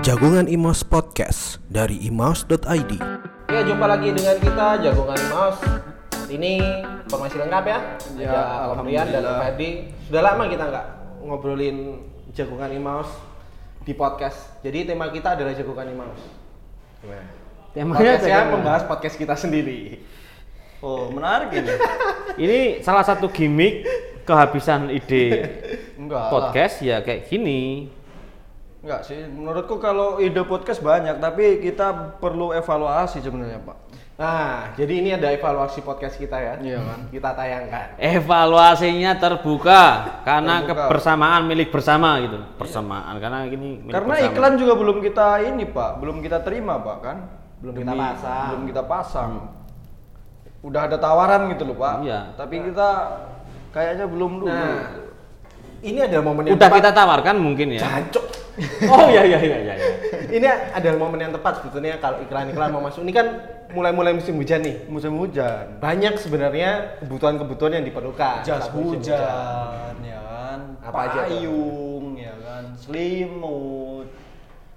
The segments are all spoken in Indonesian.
Jagongan Imos Podcast dari imos.id. Ya jumpa lagi dengan kita Jagongan. Saat ini informasi lengkap ya. Ya, Ada Rian dan alhamdulillah. Ferdi. Sudah lama kita nggak ngobrolin Jagongan Mouse di podcast. Jadi tema kita adalah Jagongan Mouse. Temanya Podcastnya Jagongan. membahas podcast kita sendiri. Oh, menarik ini. Ini salah satu gimmick kehabisan ide Enggak. podcast ya kayak gini. Enggak sih, menurutku kalau ide podcast banyak, tapi kita perlu evaluasi sebenarnya, Pak. Nah, jadi ini ada evaluasi podcast kita ya. Iya kan? Kita tayangkan. Evaluasinya terbuka karena Terbuka. kebersamaan milik bersama gitu. Persamaan karena gini milik Karena bersama. iklan juga belum kita ini, Pak. Belum kita terima, Pak, kan? Belum kita pasang. Belum kita pasang. Udah ada tawaran gitu loh, Pak. Iya. Tapi kita kayaknya belum dulu. Nah, ini adalah momen yang udah tepat. kita tawarkan mungkin ya. Jancuk. Oh iya iya iya iya. iya. ini adalah momen yang tepat sebetulnya kalau iklan-iklan mau masuk. Ini kan mulai-mulai musim hujan nih. Musim hujan. banyak sebenarnya kebutuhan-kebutuhan yang diperlukan. jas hujan, ya kan? Apa aja tuh? Payung, ya kan? Selimut,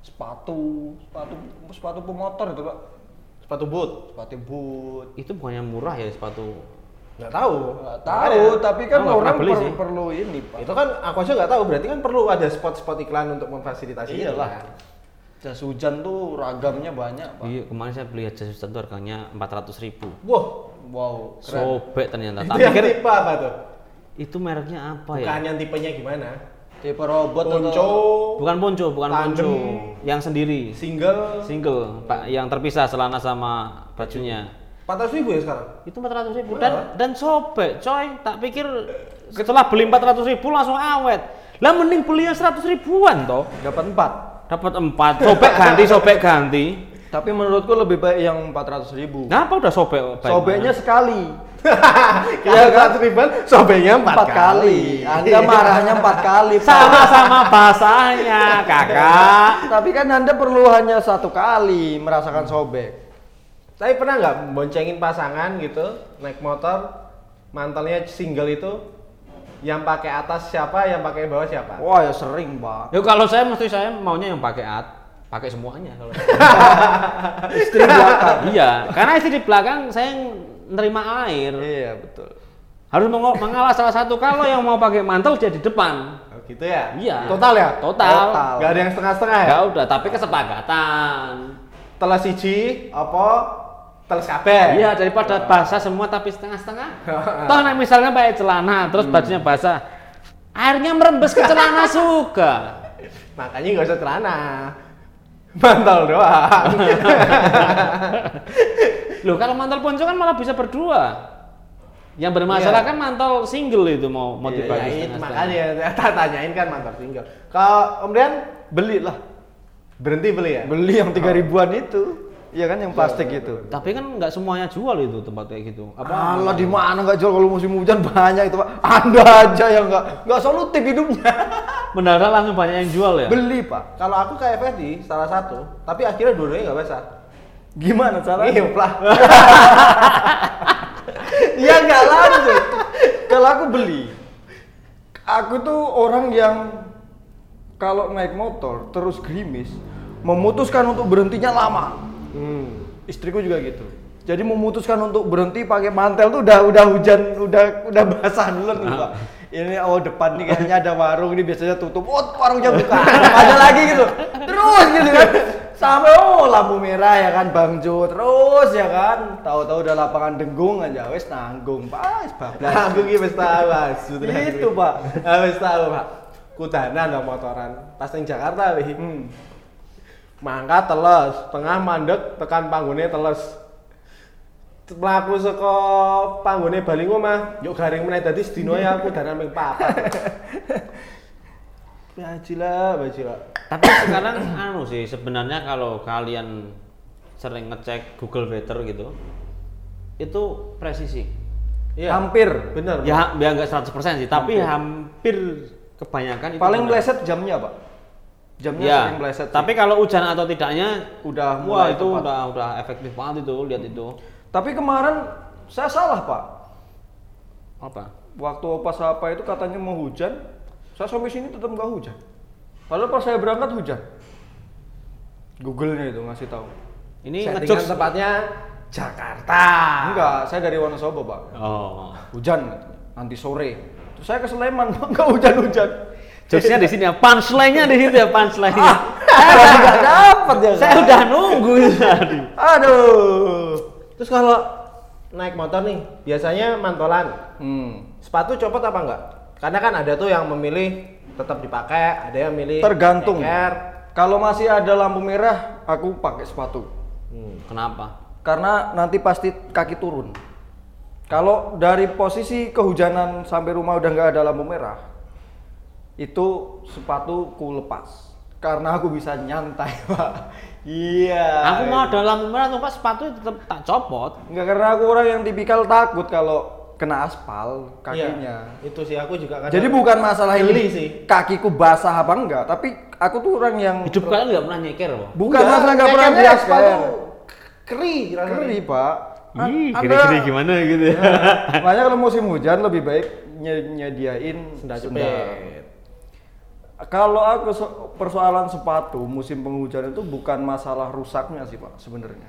sepatu, sepatu, sepatu pemotor itu pak, Sepatu boot. sepatu boot. Itu bukannya murah ya sepatu. Nggak tahu. Nggak tahu, tapi kan Oh, nggak orang pernah beli per- sih. perlu ini pak. Itu kan aku aja nggak tahu. Berarti kan perlu ada spot-spot iklan untuk memfasilitasi Iyalah. kan. Jas hujan tuh ragamnya banyak pak. Iya kemarin saya beli jas hujan tuh harganya 400 ribu. Wah, Wow, keren. Sobek ternyata. itu yang tipe apa tuh? itu mereknya apa ya? Bukan yang tipenya gimana? Tipe robot Ponco, atau Bukan ponco, bukan Tandem. ponco. Yang sendiri. single, Single, Pak, yang terpisah celana sama bajunya. 400 ribu ya sekarang? Itu 400 ribu dan dan sobek, coy. Tak pikir setelah beli 400 ribu langsung awet. Lah mending beli yang 100 ribuan toh. dapat empat. Dapat empat, sobek ganti, sobek ganti. Tapi menurutku lebih baik yang 400 ribu. Ngapa udah sobek? Sobeknya mana? sekali. Iya kan? 100 ribuan, sobeknya 4, empat kali. Anda marahnya empat kali. Sama-sama basahnya, kakak. Tapi kan Anda perlu hanya satu kali merasakan sobek. Tapi pernah nggak boncengin pasangan gitu, naik motor, mantelnya single itu, yang pakai atas siapa, yang pakai bawah siapa? Wah ya sering pak. Yo kalau saya mesti saya maunya yang pakai at, pakai semuanya kalau. Istri belakang. iya, karena istri di belakang saya yang nerima air. Iya betul. Harus mengo- mengalah salah satu kalau yang mau pakai mantel dia di depan. Oh, gitu ya? Iya. Total ya? Total. Total. Gak ada yang setengah-setengah ya? Ya udah, tapi kesepakatan. Teles siji, apa? Teles kabeh. Iya, daripada basah semua tapi setengah-setengah. Toh nek misalnya pakai celana terus bajunya basah, airnya merembes ke celana juga. Makanya nggak usah celana. Mantel doang. Loh, kalau mantel ponco kan malah bisa berdua. Yang bermasalah Iya. kan mantel single itu mau mau Iya, dibagi itu setengah-setengah. makanya tak tanyain kan mantel single. Kalau Om Rian Beli lah. berhenti beli ya? Beli yang tiga ribuan itu. Iya kan yang plastik itu. Tapi kan nggak semuanya jual itu tempat kayak gitu. Apa? Allah di mana nggak jual kalau musim hujan banyak itu pak. Anda aja yang nggak nggak solutif hidupnya. Mendadak langsung banyak yang jual ya. Beli pak. Kalau aku kayak Ferdi, salah satu, tapi akhirnya dua-duanya nggak basah. Gimana caranya? Iya lah. Iya nggak lanjut. Kalau aku beli, aku tuh orang yang kalau naik motor terus gerimis, memutuskan untuk berhentinya lama. Hmm. Istriku juga gitu. Jadi memutuskan untuk berhenti pakai mantel tuh udah udah hujan, udah udah basah dulu nih pak. Ini oh depan nih kayaknya ada warung ini biasanya tutup. Oh warungnya buka, ada lagi gitu. Terus gitu kan. Sampai oh lampu merah ya kan Bang Jo terus ya kan. Tahu-tahu udah lapangan denggung aja wes nanggung pak. Wes bablas. Aku ki wis tahu, Mas. Itu, Pak. Ah, Wis tahu, Pak. Kudanan lah motoran. Pas ning Jakarta wih. Hmm. Mangkat teles, tengah mandek tekan panggone teles. Mlaku saka panggone Bali mah, yuk garing meneh dadi sedina ya aku danan ping papat. Bajila, bajila. Tapi sekarang anu sih sebenarnya kalau kalian sering ngecek Google Weather gitu, itu presisi. Iya. Hampir. Bener. Ya, ya nggak 100% sih, tapi hampir kebanyakan itu Paling meleset jamnya pak. Jamnya Ya, sering meleset. sih. tapi kalau hujan atau tidaknya udah wah mulai itu tepat. udah udah efektif banget itu lihat itu. Tapi kemarin saya salah pak. Apa? Waktu opa sapa itu katanya mau hujan, saya sampai sini tetap nggak hujan. Padahal pas saya berangkat hujan. Google-nya itu ngasih tahu. Ini Settingan tempatnya Jakarta. Enggak, saya dari Wonosobo, Pak. Oh. Hujan nanti sore. Terus saya ke Sleman, Pak, enggak hujan-hujan. Jokesnya di sini ya, punchline-nya di situ ya, punchline-nya. Saya enggak dapat ya. Saya udah nunggu tadi. Aduh. Terus kalau naik motor nih, biasanya mantolan. Hmm. Sepatu copot apa enggak? Karena kan ada tuh yang memilih tetap dipakai, ada yang milih Tergantung. ceker. Kalau masih ada lampu merah, aku pakai sepatu. Hmm. Kenapa? Karena nanti pasti kaki turun. Kalau dari posisi kehujanan sampai rumah udah nggak ada lampu merah, itu sepatu ku lepas. Karena aku bisa nyantai, Pak. Iya. Aku mau ada lampu merah tuh, Pak, sepatu tetap tak copot. Nggak karena aku orang yang tipikal takut kalau kena aspal kakinya. Iya, itu sih aku juga kadang Jadi bukan masalah ini sih. kakiku basah apa enggak, tapi aku tuh orang yang Hidup kalian nggak pernah nyeker, Pak. bukan masalah nggak pernah biasa. sepatu keri. Keri, Pak. Ih, Anda- kiri-kiri gimana gitu ya. Makanya kalau musim hujan lebih baik nye- nyediain Sendal sendal. jepit. Kalau aku so- persoalan sepatu musim penghujan itu bukan masalah rusaknya sih pak sebenarnya,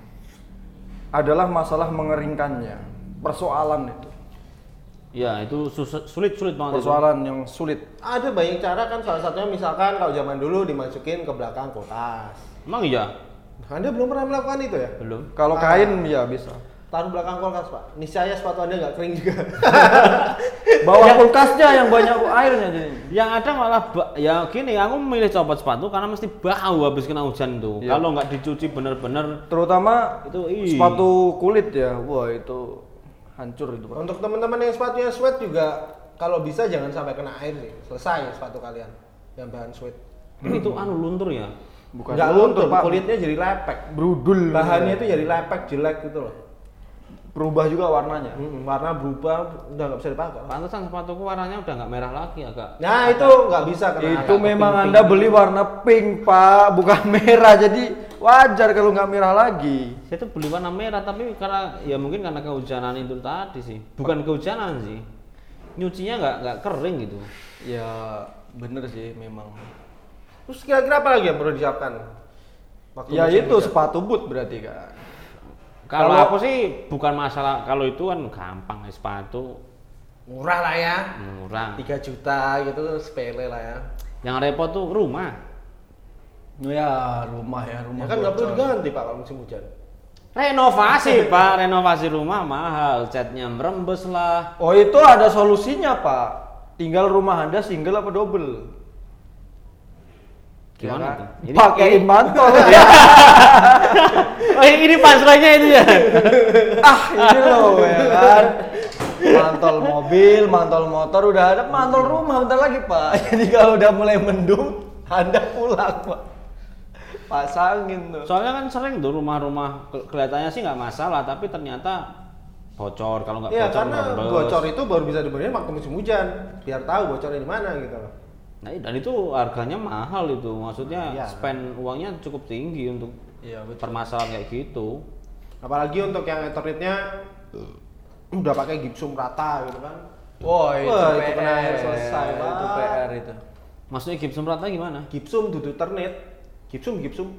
adalah masalah mengeringkannya. Persoalan itu, Ya, itu sus- sulit-sulit banget. itu. persoalan yang sulit. Ada banyak cara kan salah satunya misalkan kalau zaman dulu dimasukin ke belakang kulkas. Emang iya? Anda belum pernah melakukan itu ya? Belum. Kalau Ah. kain ya bisa. Taruh belakang kulkas pak. Niscaya sepatu Anda nggak kering juga. Bawa kulkasnya yang banyak airnya jadi. Yang ada malah ya gini, aku memilih copot sepatu karena mesti bau habis kena hujan tuh. Iya. Kalau nggak dicuci bener-bener Terutama Itu, ih. sepatu kulit ya, wah itu hancur itu pak. Untuk teman-teman yang sepatunya sweat juga kalau bisa jangan sampai kena air sih. Selesai sepatu kalian yang bahan sweat. itu anu luntur ya. Bukan Nggak luntur, Pak. kulitnya jadi lepek. Brudul. Bahannya itu jadi lepek, jelek gitu loh. Berubah juga warnanya. Mm, warna berubah, udah nggak bisa dipakai. Pantesan sepatuku warnanya udah nggak merah lagi agak. Nah itu nggak bisa kena Itu agak memang Anda gitu. beli warna pink, Pak, bukan merah. Jadi wajar kalau nggak merah lagi. Saya tuh beli warna merah tapi karena ya mungkin karena kehujanan itu tadi sih. Bukan kehujanan sih. Nyucinya nggak nggak kering gitu. Ya, bener sih memang. Terus kira-kira apa lagi yang perlu disiapkan? Waktu Ya itu hujan? sepatu boot berarti kan. Kalau aku sih bukan masalah kalau itu kan gampang ya, sepatu murah lah ya. murah. 3 juta gitu sepele lah ya. Yang repot tuh rumah. Ya, rumah ya, Ya rumah. kan nggak perlu diganti pak kalau musim hujan. Renovasi pak, renovasi rumah mahal, catnya merembes lah. Oh, itu ada solusinya, Pak. Tinggal rumah Anda single apa double? Gimana Ya tuh? Ini- Pakein ini- mantol. Oh ini punchline-nya itu ya. ah, ini loh ya kan. Mantol mobil, mantol motor udah ada, mantol rumah bentar lagi, Pak. Jadi kalau udah mulai mendung, Anda pulang, Pak. Pasangin tuh. Soalnya kan sering tuh rumah-rumah ke- kelihatannya sih nggak masalah, tapi ternyata bocor. Kalau nggak Iya bocor karena bocor itu baru bisa dibenerin waktu musim hujan. Biar tahu bocornya di mana gitu. Nah, dan itu harganya mahal itu. Maksudnya Iya. spend uangnya cukup tinggi untuk Iya, betul. permasalahan kayak gitu. Apalagi untuk yang eternitnya udah pakai gipsum rata gitu kan. Wah, itu, Wah, itu PR. kena air selesai, Itu Pak. PR itu. Maksudnya gipsum rata gimana? Gipsum duduk ternit. Gipsum gipsum.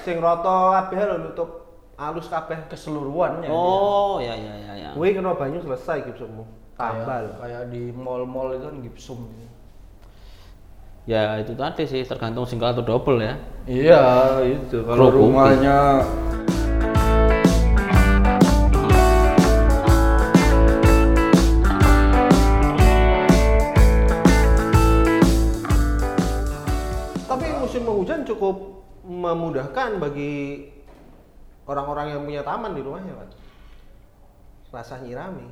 Sing roto kabeh lho nutup alus kabeh. Keseluruhannya. Oh, ya ya ya ya. Kuwi kena banyu selesai gipsummu. Kayak, Tambal. kayak di mall-mall itu kan gipsum. Ya itu tadi sih tergantung single atau double ya. Iya, itu kalau Kerupuk. rumahnya Tapi musim penghujan cukup memudahkan bagi orang-orang yang punya taman di rumahnya, Pak. Rasa nyirami.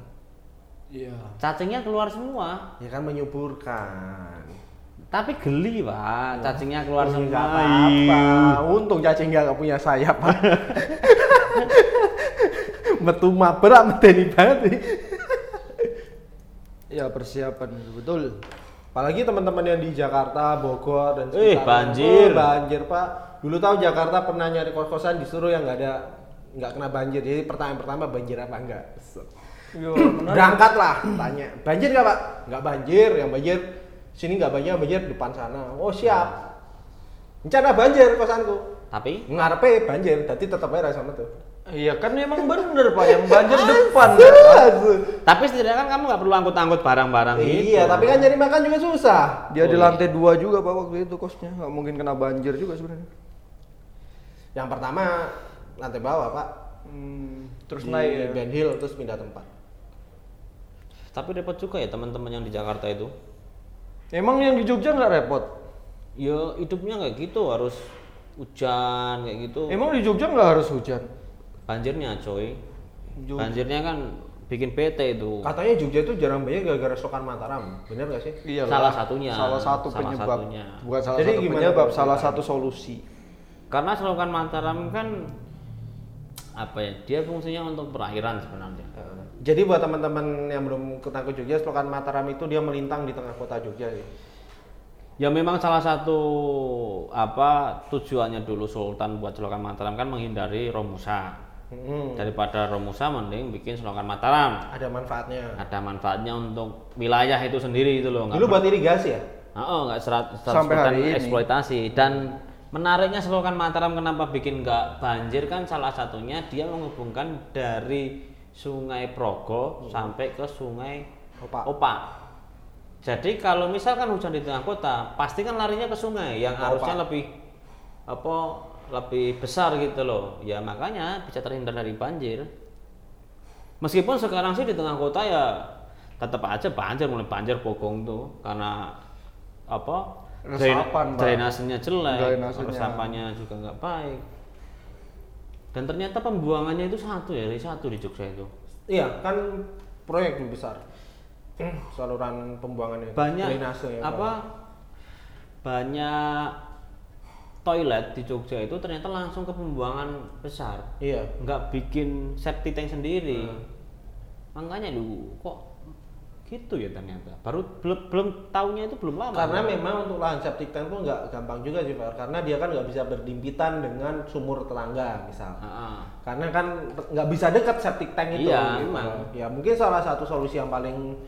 Iya. Cacingnya keluar semua. Ya kan menyuburkan. Tapi geli, Pak. Cacingnya keluar Oh, semua. nggak apa-apa. Untung cacing nggak punya sayap, Pak. Metu maber medeni banget nih. Ya persiapan itu, betul. Apalagi teman-teman yang di Jakarta, Bogor dan Eh, sekitarnya. banjir. Oh, banjir, Pak. Dulu tahu Jakarta pernah nyari kos-kosan disuruh yang nggak ada nggak kena banjir. Jadi pertanyaan pertama banjir apa enggak? Iya, Berangkat lah, tanya. Banjir nggak Pak? Nggak banjir, yang banjir sini nggak banjir, yang banjir depan sana. Oh siap. Rencana banjir kosanku. Tapi Ngarepe banjir, jadi tetep aja sama tuh. Iya kan memang bener pak yang banjir depan. tapi setidaknya kan kamu nggak perlu angkut-angkut barang-barang gitu. Iya, tapi kan nyari makan juga susah. Dia di Oh, iya. lantai dua juga pak waktu itu kosnya nggak mungkin kena banjir juga sebenarnya. Yang pertama lantai bawah, Pak. Hmm, terus Di naik ya. Ben Hill terus pindah tempat. Tapi repot juga ya teman-teman yang di Jakarta itu. Emang yang di Jogja nggak repot? Ya hidupnya kayak gitu harus hujan kayak gitu. Emang di Jogja nggak harus hujan? banjirnya coy. Jogja. Banjirnya kan bikin PT itu. Katanya Jogja itu jarang banjir gara-gara selokan Mataram. Bener gak sih? Iya Salah lah. satunya. Salah satu Salah penyebab. satunya. Bukan salah Jadi satu gimana penyebab, salah satu solusi. Karena selokan Mataram kan apa ya? Dia fungsinya untuk perairan sebenarnya. Jadi buat teman-teman yang belum ketangkep Jogja, selokan Mataram itu dia melintang di tengah kota Jogja sih. Ya memang salah satu apa tujuannya dulu Sultan buat selokan Mataram kan menghindari Romusa. Hmm, Daripada Romusa mending bikin selokan Mataram. ada manfaatnya. Ada manfaatnya untuk wilayah itu sendiri itu loh. Dulu buat irigasi ya? Oh, nggak serat, Sampai hari ini. eksploitasi dan menariknya selokan Mataram kenapa bikin nggak banjir kan salah satunya dia menghubungkan dari Sungai Progo sampai ke Sungai Opak. Opak. Jadi kalau misalkan hujan di tengah kota, pasti kan larinya ke sungai yang Ke harusnya lebih apa lebih besar gitu loh. Ya makanya bisa terhindar dari banjir. Meskipun sekarang sih di tengah kota ya tetap aja banjir mulai banjir Bogong tuh karena apa Resapan, drainasenya jelek, Drainasenya. resapannya juga nggak baik. Dan ternyata pembuangannya itu satu ya, dari satu di Jogja itu. Iya, kan proyek lebih besar. Saluran pembuangannya. banyak drainase ya, apa banyak toilet di Jogja itu ternyata langsung ke pembuangan besar Iya. nggak bikin septic tank sendiri Hmm. makanya lu kok gitu ya ternyata baru belum belum tahunya itu belum lama Karena memang untuk lahan septic tank tuh nggak gampang juga sih, Pak. Karena dia kan nggak bisa berdimpitan dengan sumur tetangga, misal. Ah, ah. Karena kan nggak bisa dekat septic tank itu. Iya, gitu. emang. Ya mungkin salah satu solusi yang paling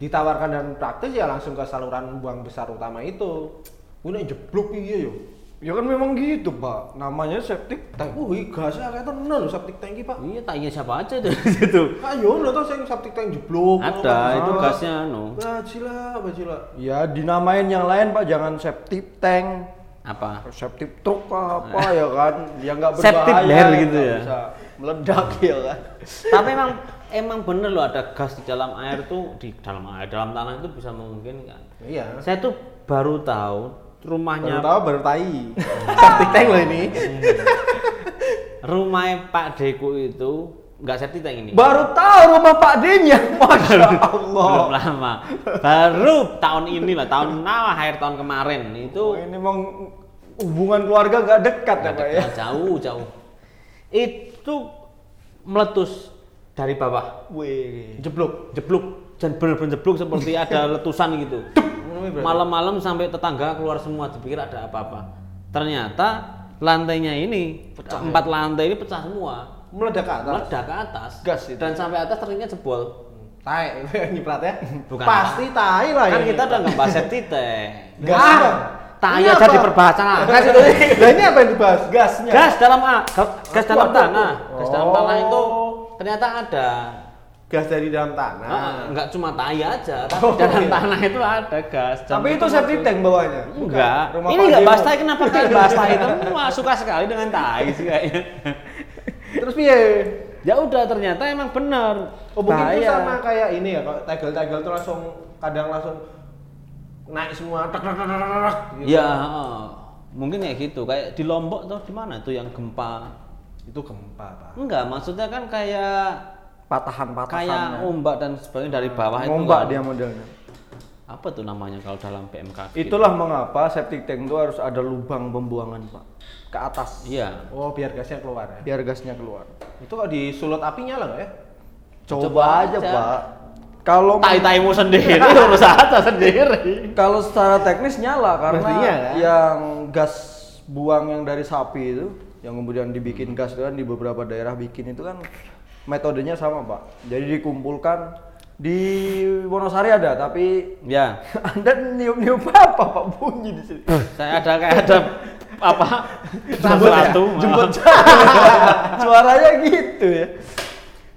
ditawarkan dan praktis ya langsung ke saluran buang besar utama itu. Gue jeblok iya yo. Ya kan memang gitu pak, namanya septic tank. Uh, iya gasnya kayak tenan loh septic tank Pak. iya tanya siapa aja itu di situ Ayo, lo tau saya septic tank jeblok. ada itu Ah. gasnya anu Bajila, bajila. Ya dinamain yang lain pak, jangan septic tank, apa septic truk apa ya kan, ya nggak berbahaya. Septic bear gitu ya. Bisa meledak ya kan. tapi emang emang bener loh ada gas di dalam air tuh di dalam air dalam tanah itu bisa memungkinkan Iya. saya tuh baru tahu rumahnya Baru tahu baru tai. septic tank loh ini. rumah Pak Deku itu nggak septic tank ini Baru tahu rumah Pak D-nya, masya Allah. belum lama baru tahun ini lah tahun nah, akhir tahun kemarin itu Oh, ini memang hubungan keluarga nggak dekat ya pak ya. jauh jauh itu meletus dari bawah Wih. Jeblok. jeblok dan bener-bener jeblok seperti ada letusan gitu malam-malam sampai tetangga keluar semua dipikir ada apa-apa ternyata lantainya ini empat lantai ini pecah semua Meledak ke atas. meledak ke atas Gas itu. dan sampai atas ternyata jebol Tai, nyiprat ya. Bukan. Pasti tai lah kan kita udah nggak bahas tank Gas ah, apa? tai aja diperbahas gas itu Lah ini apa yang dibahas? Gasnya. gas dalam ah, gas, gas dalam tanah gas dalam Oh. tanah itu ternyata ada Gas dari dalam tanah. Ah, nggak cuma tai aja tapi Oh, dalam iya. tanah itu ada gas Tapi itu septic tank bawahnya. Enggak. Rumah ini enggak bahas tai kenapa kalian bahas tai semua suka sekali dengan tai sih kayaknya. Terus piye? ya udah ternyata emang bener. Oh mungkin itu sama kayak ini ya, kalau tegel-tegel tuh langsung kadang langsung naik semua tek tek tek tek, tek, gitu. Ya, mungkin kayak gitu. Kayak di Lombok tuh di mana tuh yang gempa? Itu gempa, Pak. Enggak, maksudnya kan kayak Patahan-patahan. kayak ombak dan sebagainya dari bawah itu. Ngombak kan. dia modelnya. Apa tuh namanya kalau dalam PMK? Itulah mengapa septic tank itu harus ada lubang pembuangan pak ke atas Iya. Oh, biar gasnya keluar ya. biar gasnya keluar. Itu kalau disulut api nyala nggak ya? Coba, Coba aja, aja. pak. Kalau Tai-taimu sendiri urus aja sendiri. kalau secara teknis nyala karena Mestinya, kan? yang gas buang yang dari sapi itu yang kemudian dibikin gas itu kan di beberapa daerah bikin itu kan metodenya sama pak. Jadi dikumpulkan di Wonosari ada tapi Ya. anda niup-niup apa pak bunyi di sini? Saya ada kayak ada apa Rambut ya? sesuatu Jemput Suaranya gitu ya.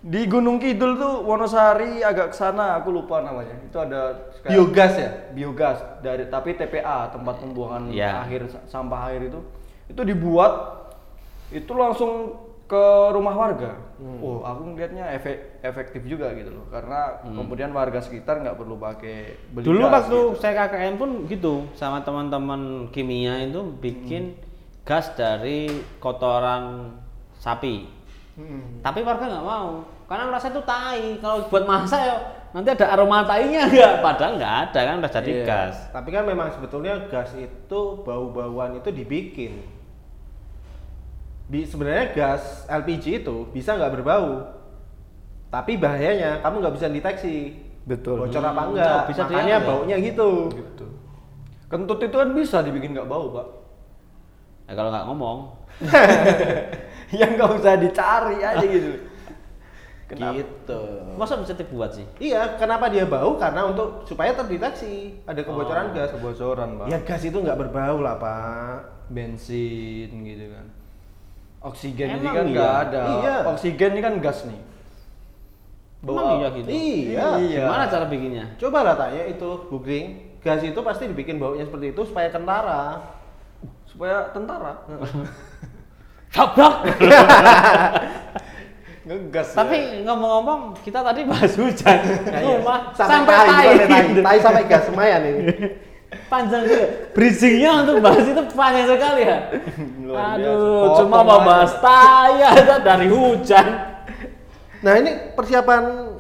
Di Gunung Kidul tuh Wonosari agak ke sana aku lupa namanya. Itu ada Biogas ya? biogas dari tapi TPA tempat pembuangan Iya. akhir sampah air itu itu dibuat itu langsung ke rumah warga. Hmm. Oh, aku ngeliatnya efek, efektif juga gitu loh. Karena kemudian warga sekitar nggak perlu pakai beli Dulu gas waktu gitu. saya KKN pun gitu sama teman-teman kimia itu bikin gas dari kotoran sapi. Tapi warga nggak mau karena merasa itu tai. Kalau buat masak ya nanti ada aroma tainya nggak? Padahal nggak ada kan udah jadi Iya. gas. Tapi kan memang sebetulnya gas itu bau-bauan itu dibikin. Di sebenarnya gas LPG itu bisa nggak berbau. Tapi bahayanya kamu nggak bisa deteksi. Betul. Bocor apa Hmm, enggak? nggak bisa Makanya ya. baunya gitu. Gitu. Kentut itu kan bisa dibikin nggak bau, Pak. Ya, kalau nggak ngomong, yang nggak usah dicari aja gitu. Kenapa? Gitu. masa bisa dibuat sih? Iya, kenapa dia bau? Karena untuk supaya terdeteksi ada kebocoran Oh, gas. Kebocoran, Pak. Ya gas itu nggak berbau lah, Pak. bensin gitu kan. Oksigen ini Emang kan iya? nggak ada. Iya. Oksigen ini kan gas nih. Emang iya gitu? Iya. Iya. Gimana cara bikinnya? Coba lah tanya itu googling. Gas itu pasti dibikin baunya seperti itu supaya kentara. Supaya tentara. Tabrak. Ngegas. Tapi ngomong-ngomong, kita tadi bahas hujan. Rumah sampai, tai, tai. sampai tai, tai sampai gas lumayan ini. Panjang juga. Bridgingnya untuk bahas itu panjang sekali ya. Aduh, cuma mau bahas tai aja dari hujan. Nah ini persiapan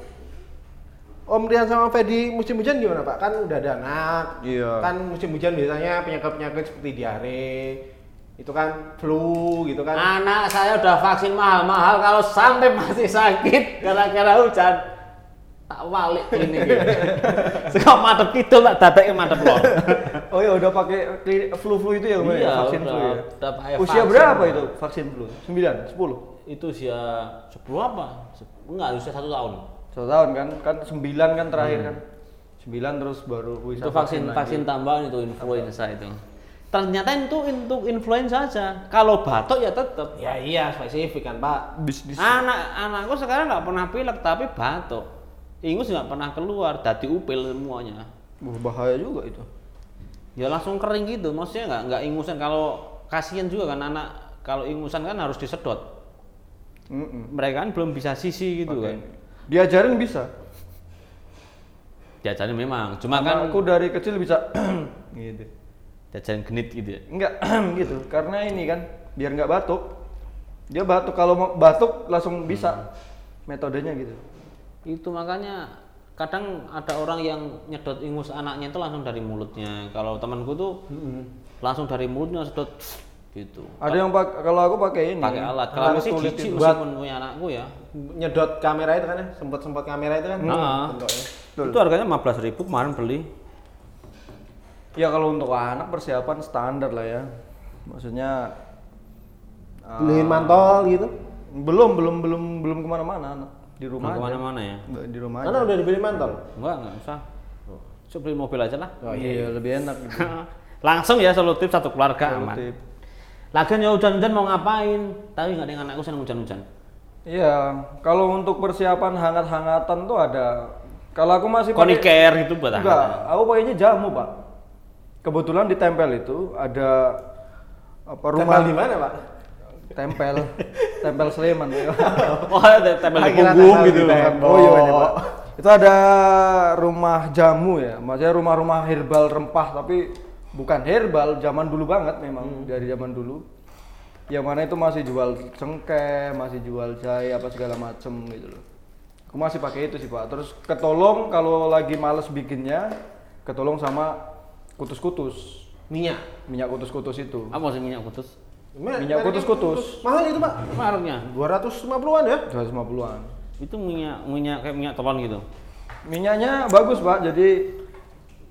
Om Rian sama Fedi musim hujan gimana Pak? Kan udah ada anak. Iya. Kan musim hujan biasanya penyakit-penyakit seperti diare, itu kan flu gitu kan. Anak saya udah vaksin mahal-mahal kalau sampai masih sakit gara-gara hujan. Tak walik ini. Sekop madep kidul tak dadeke madep lor. Oh ya udah pakai kli- flu-flu itu ya kemarin Iya, ya? vaksin udah- flu ya. udah pakai Usia vaksin. berapa itu vaksin flu? 9, 10. Itu usia 10 apa? Enggak, usia satu tahun. Satu tahun kan? Kan 9 kan terakhir kan? 9 terus baru bisa itu vaksin lagi. vaksin tambahan itu influenza itu. Ternyata itu untuk influenza saja. Kalau batuk ya tetap. Ya iya spesifik kan Pak. Bisnis. Anak anakku sekarang nggak pernah pilek tapi batuk. Ingus nggak pernah keluar, dadi upil semuanya. Bahaya juga itu. Ya langsung kering gitu, maksudnya nggak nggak ingusan. Kalau kasihan juga kan anak kalau ingusan kan harus disedot. Mm-mm. Mereka kan belum bisa sisi gitu kan. Diajarin bisa. Diajarin memang, cuma kan aku dari kecil bisa gitu. diajarin genit gitu ya. Enggak gitu, karena ini kan biar nggak batuk. Dia batuk kalau mau batuk langsung bisa metodenya gitu. Itu makanya kadang ada orang yang nyedot ingus anaknya itu langsung dari mulutnya. Kalau temanku tuh langsung dari mulutnya sedot gitu. Ada yang pak kalau aku pakai ini. pakai alat. Kalau alat aku sih kulit jijik itu. buat- meskipun punya anakku ya. Nyedot kamera itu kan ya, sempat-sempat kamera itu kan. Nah. Betul. Itu harganya 15.000 kemarin beli. Ya kalau untuk anak persiapan standar lah ya. Maksudnya ah, Beliin mantol gitu. belum belum belum belum ke mana-mana anak di rumah Belum aja. ke mana-mana ya? Di rumah Mana aja. udah dibeli mantol? Enggak, enggak usah. Coba beli mobil aja lah. Oh iya lebih enak gitu. Langsung ya solutif satu keluarga aman. Solutif. Lagian ya hujan-hujan mau ngapain? Tapi nggak ada yang anakku seneng hujan-hujan. Iya, kalau untuk persiapan hangat-hangatan tuh ada. Kalau aku masih pakai- Koniker gitu buat Enggak, hangat. aku pakainya jamu, Pak. Kebetulan di tempel itu ada apa rumah Tempel di mana Pak? tempel tempel Sleman ya. Oh, ada tempel di Akhirnya punggung tempel gitu. tembok. Oh iya ini Pak. Itu ada rumah jamu ya, maksudnya rumah-rumah herbal rempah tapi bukan herbal, zaman dulu banget memang dari zaman dulu. Yang mana itu masih jual cengkeh, masih jual jahe apa segala macem gitu loh. Aku masih pakai itu sih Pak. Terus ketolong kalau lagi males bikinnya, ketolong sama kutus-kutus. Minyak. Minyak kutus-kutus itu. Apa sih minyak kutus? Minyak kutus-kutus. Mahal itu Pak. Maruknya. 250-an ya? 250-an. Itu minyak minyak kayak minyak telon gitu. Minyaknya bagus pak, jadi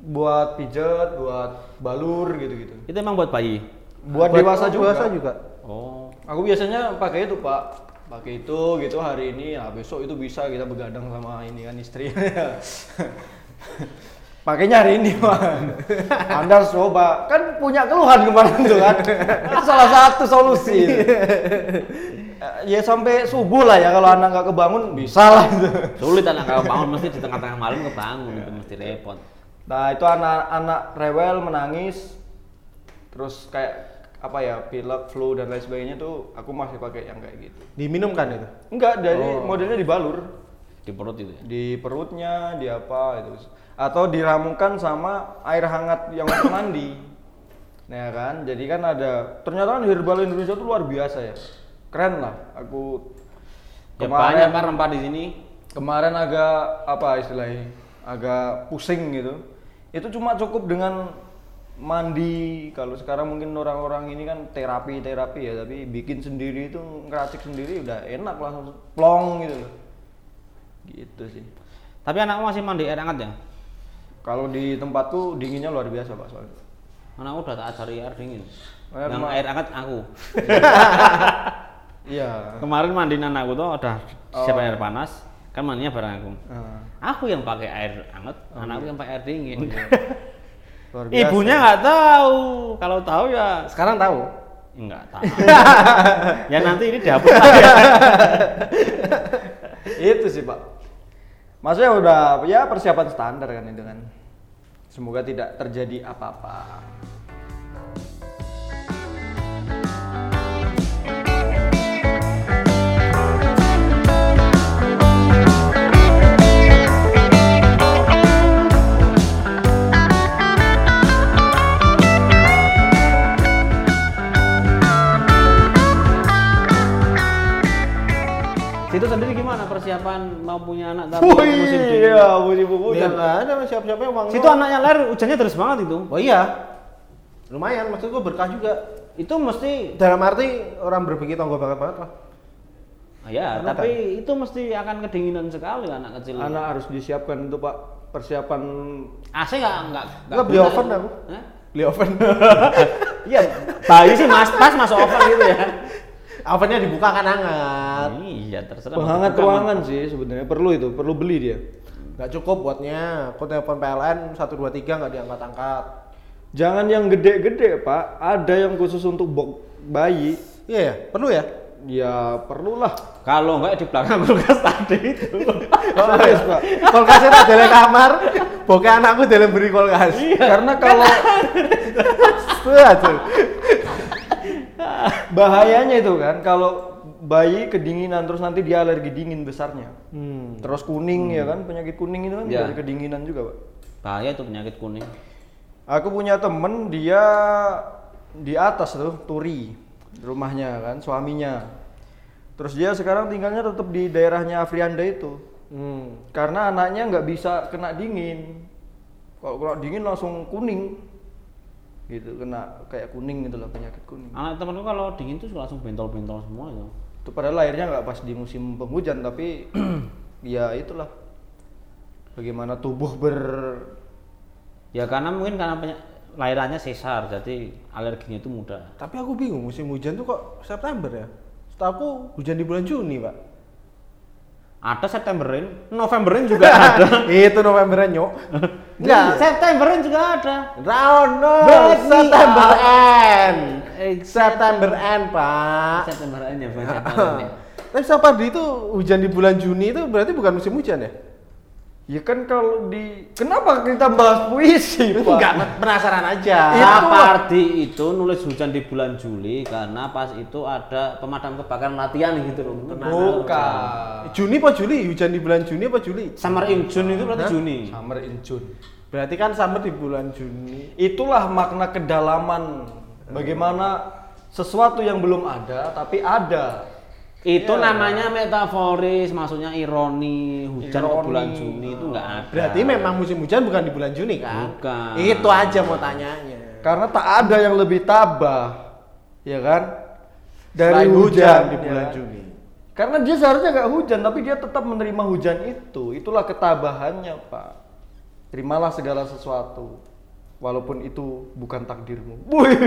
buat pijet, buat balur gitu-gitu. Itu emang buat bayi. Buat, dewasa juga. Dewasa juga. Oh. Aku biasanya pakai itu pak, pakai itu gitu hari ini, nah besok itu bisa kita begadang sama ini kan istri. Pakainya hari ini, Pak. Anda harus coba. Kan punya keluhan kemarin tuh kan. Itu salah satu solusi. Eh, ya sampai subuh lah ya kalau anak nggak kebangun bisa lah itu. Sulit anak kalau bangun mesti di tengah-tengah malam kebangun itu mesti repot. Nah itu anak-anak rewel menangis, terus kayak apa ya pilek, flu dan lain sebagainya tuh aku masih pakai yang kayak gitu. Diminumkan itu. Enggak, dari Oh. modelnya dibalur Di perut itu ya. di perutnya, di apa itu, atau diramukan sama air hangat yang untuk mandi. Nah ya kan, jadi kan ada ternyata kan herbal Indonesia tuh luar biasa ya, keren lah. Aku Ya banyak kan rempah di sini. kemarin agak apa istilahnya agak pusing gitu itu cuma cukup dengan mandi kalau sekarang mungkin orang-orang ini kan terapi terapi ya tapi bikin sendiri itu ngeracik sendiri udah enak langsung plong gitu loh gitu sih Tapi anakmu masih mandi air hangat ya? Kalau di tempatku dinginnya luar biasa pak soalnya Anakku udah tak ajari air dingin. Air Yang ma- air hangat aku. iya Kemarin mandiin anakku tuh udah Oh. siap air panas, kan mandinya bareng aku. Nah, Aku yang pakai air hangat, anakku yang pakai air dingin. luar biasa. Ibunya nggak tahu. Kalau tahu ya Sekarang tahu. nggak tahu. ya nanti ini dihapus lagi. itu sih pak maksudnya udah ya persiapan standar kan itu kan. Semoga tidak terjadi apa-apa. Situ sendiri gimana persiapan mau punya anak tapi siapa-siapa yang Situ anaknya lahir hujannya deras banget itu. Oh iya. Lumayan, maksud gua berkah juga. Itu mesti Dalam arti orang berpikir tonggo banget banget lah. Ah, ya, Karena tapi itu mesti akan kedinginan sekali anak kecil. anak harus disiapkan itu pak persiapan AC nggak nggak Nggak, beli oven aku. Hah? Beli oven. Iya, bayi sih mas pas masuk oven gitu ya. Ovennya dibuka kan hangat. Iya, terserah. penghangat ruangan sih sebenarnya perlu itu perlu beli dia Nggak cukup buatnya. Aku telepon PLN 123 nggak diangkat-angkat. jangan yang gede-gede pak ada yang khusus untuk box bayi Iya ya, perlu ya? ya perlulah Kalau nggak di belakang kulkas tadi itu. Serius, pak Kulkasnya tak dalam kamar, bokeh anakku dalam beri kulkas. karena kalau bahayanya itu kan kalau bayi kedinginan terus nanti dia alergi dingin besarnya Hmm. terus kuning ya kan penyakit kuning itu kan Ya. dari kedinginan juga pak Bahaya itu penyakit kuning. aku punya temen dia di atas tuh turi rumahnya kan suaminya terus dia sekarang tinggalnya tetap di daerahnya Afrianda itu Hmm. karena anaknya nggak bisa kena dingin kalau kena dingin langsung kuning gitu kena kayak kuning gitu lah penyakit kuning Anak temanku kalau dingin tuh langsung bentol-bentol semua itu. Itu padahal lahirnya nggak pas di musim penghujan tapi ya itulah bagaimana tubuh ber Ya karena mungkin karena penya- lahirannya sesar, jadi alerginya itu mudah. Tapi aku bingung musim hujan tuh kok September ya? Setahu aku hujan di bulan Juni, Pak. Ada Septemberin, Novemberin juga ada. Itu November nyok. Enggak, Septemberin juga ada. Round no, Let me September end. Eh, September end, Pak. Ya, ya. Tapi Sapardi itu hujan di bulan Juni itu berarti bukan musim hujan ya? Ya kan kalau di kenapa kita bahas puisi pak Enggak, penasaran aja. Itu- Sapardi itu nulis hujan di bulan Juli karena pas itu ada pemadam kebakaran latihan gitu loh. bukan Juni apa Juli? Hujan di bulan Juni apa Juli? Summer in June itu berarti Hah? Juni. summer in June Berarti kan summer di bulan Juni. itulah makna kedalaman bagaimana sesuatu yang belum ada tapi ada Itu Iya. namanya metaforis, maksudnya ironi. Hujan di Ironi. bulan Juni itu enggak ada. Berarti memang musim hujan bukan di bulan Juni kan? Bukan. Itu aja mau tanyanya. karena tak ada yang lebih tabah ya kan dari Selain hujan, di ya bulan kan? Juni. karena dia seharusnya nggak hujan tapi dia tetap menerima hujan itu itulah ketabahannya pak terimalah segala sesuatu walaupun itu bukan takdirmu Wih.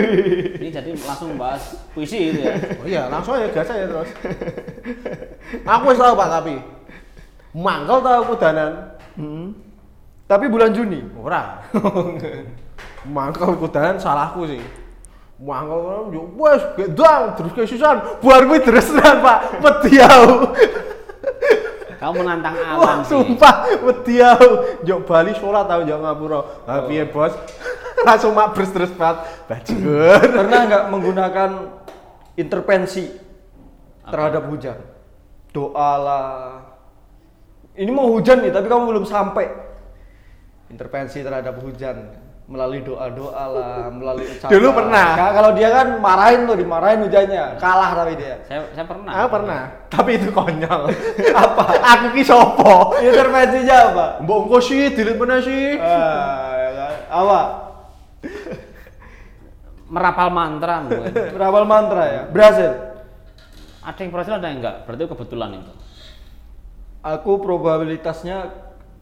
Ini jadi langsung bahas puisi itu ya. Oh iya, langsung aja gas aja terus. aku wis tahu Pak tapi. Mangkel tau kudanan. Hmm. Tapi bulan Juni. Ora. Mangkel kudahan salahku sih. Mangkel yo wes gedang terus kesusahan. Buar kuwi dresenan, Pak. Wedi Kamu menantang Wah, alam sih. sumpah wedi aku. Yo Bali salat tau yo ngapura. Ha piye, Bos? Langsung mabres terus banget. Bajur. Pernah nggak menggunakan intervensi terhadap hujan? Doa lah. Ini mau hujan nih, tapi kamu belum sampai. Intervensi terhadap hujan melalui doa-doa lah, melalui ucapan. Dulu pernah. Ka- Kalau dia kan marahin tuh, dimarahin hujannya, kalah tapi dia. Saya saya pernah. Aku pernah, tapi itu konyol. Apa? Aku ki sopo? Intervensinya apa? Mbok engko sih dilit meneh sih. Ah, ya kan? Apa? Merapal mantra mungkin. Berapal mantra ya? Berhasil. ada yang berhasil ada yang enggak? Berarti kebetulan itu. Aku probabilitasnya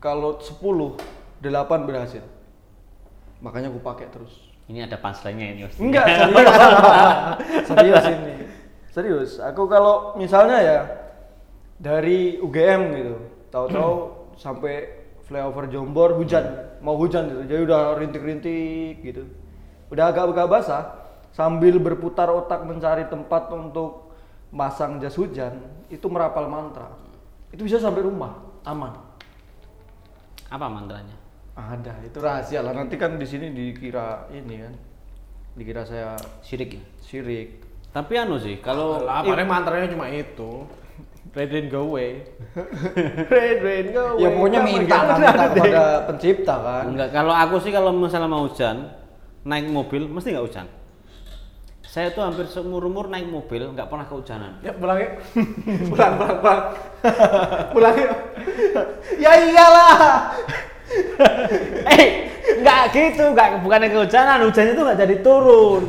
kalau 10, 8 berhasil. Makanya aku pakai terus. Ini ada punchline-nya ini. Mas. Enggak, serius. serius ini. Serius. Aku kalau misalnya ya dari UGM gitu, tahu-tahu sampai flyover Jombor hujan, mau hujan gitu. Jadi udah rintik-rintik gitu. Udah agak-agak basah sambil berputar otak mencari tempat untuk masang jas hujan, itu merapal mantra. Itu bisa sampai rumah, aman. Apa mantranya? Ada, itu rahasia lah. Nanti kan di sini dikira ini kan. Dikira saya Syirik ya. syirik. Tapi anu sih, kalau Lah, paling mantranya cuma itu. Rain rain go away. rain rain go away. Ya pokoknya minta mungkin minta kepada pencipta kan. enggak kalau aku sih kalau misalnya mau hujan, naik mobil mesti nggak hujan. Saya tuh hampir seumur umur naik mobil nggak pernah kehujanan. Ya pulang yuk. pulang pulang pulang. pulang yuk. ya iyalah. Eh, nggak gitu, nggak bukannya kehujanan, hujannya tuh nggak jadi turun.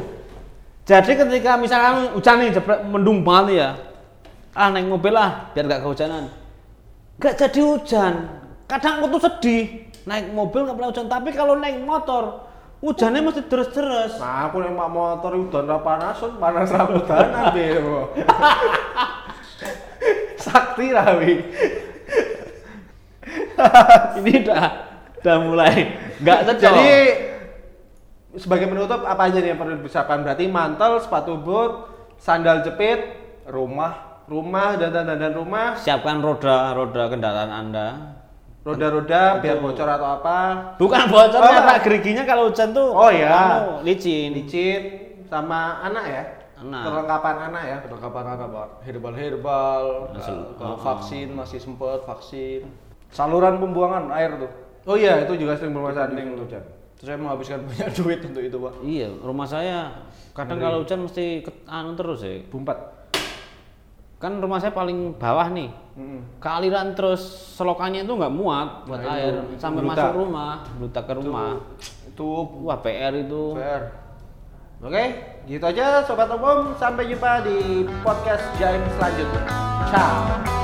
Jadi ketika misalnya hujan nih jepret mendung banget nih ya, ah naik mobil lah biar nggak kehujanan. Nggak jadi hujan. Kadang aku tuh sedih naik mobil nggak pernah hujan, tapi kalau naik motor hujannya mesti deres-deres. Nah, aku mak motor udan ra panasan, panas ra udanan piye. Sakti rawi. Ini udah udah mulai nggak cocok. Jadi sebagai penutup apa aja nih yang perlu disiapkan? Berarti mantel, sepatu boot, sandal jepit, Rumah rumah dan dan dan rumah, siapkan roda-roda kendaraan Anda. roda-roda biar bocor atau apa, Bukan bocornya, Oh. Pak. Geriginya kalau hujan tuh Oh, iya. anu, licin. licin sama anak ya. Anak. Perlengkapan anak ya. perlengkapan apa pak? Herbal-herbal. Kalau oh. vaksin masih sempet vaksin. Saluran pembuangan air tuh. Oh iya, itu juga sering bermasalah di hujan. Terus saya menghabiskan banyak duit untuk itu pak. Iya, rumah saya kadang kalau hujan mesti ke, anu terus ya. Bumpat. Kan rumah saya paling bawah nih. Mm-mm. Kealiran terus selokannya itu nggak muat buat Nah, itu air sampai bludak. masuk rumah, bludak ke rumah. Itu Wah, PR itu. PR. Oke, gitu aja sobat umum. Sampai jumpa di podcast Jaim selanjutnya. Ciao.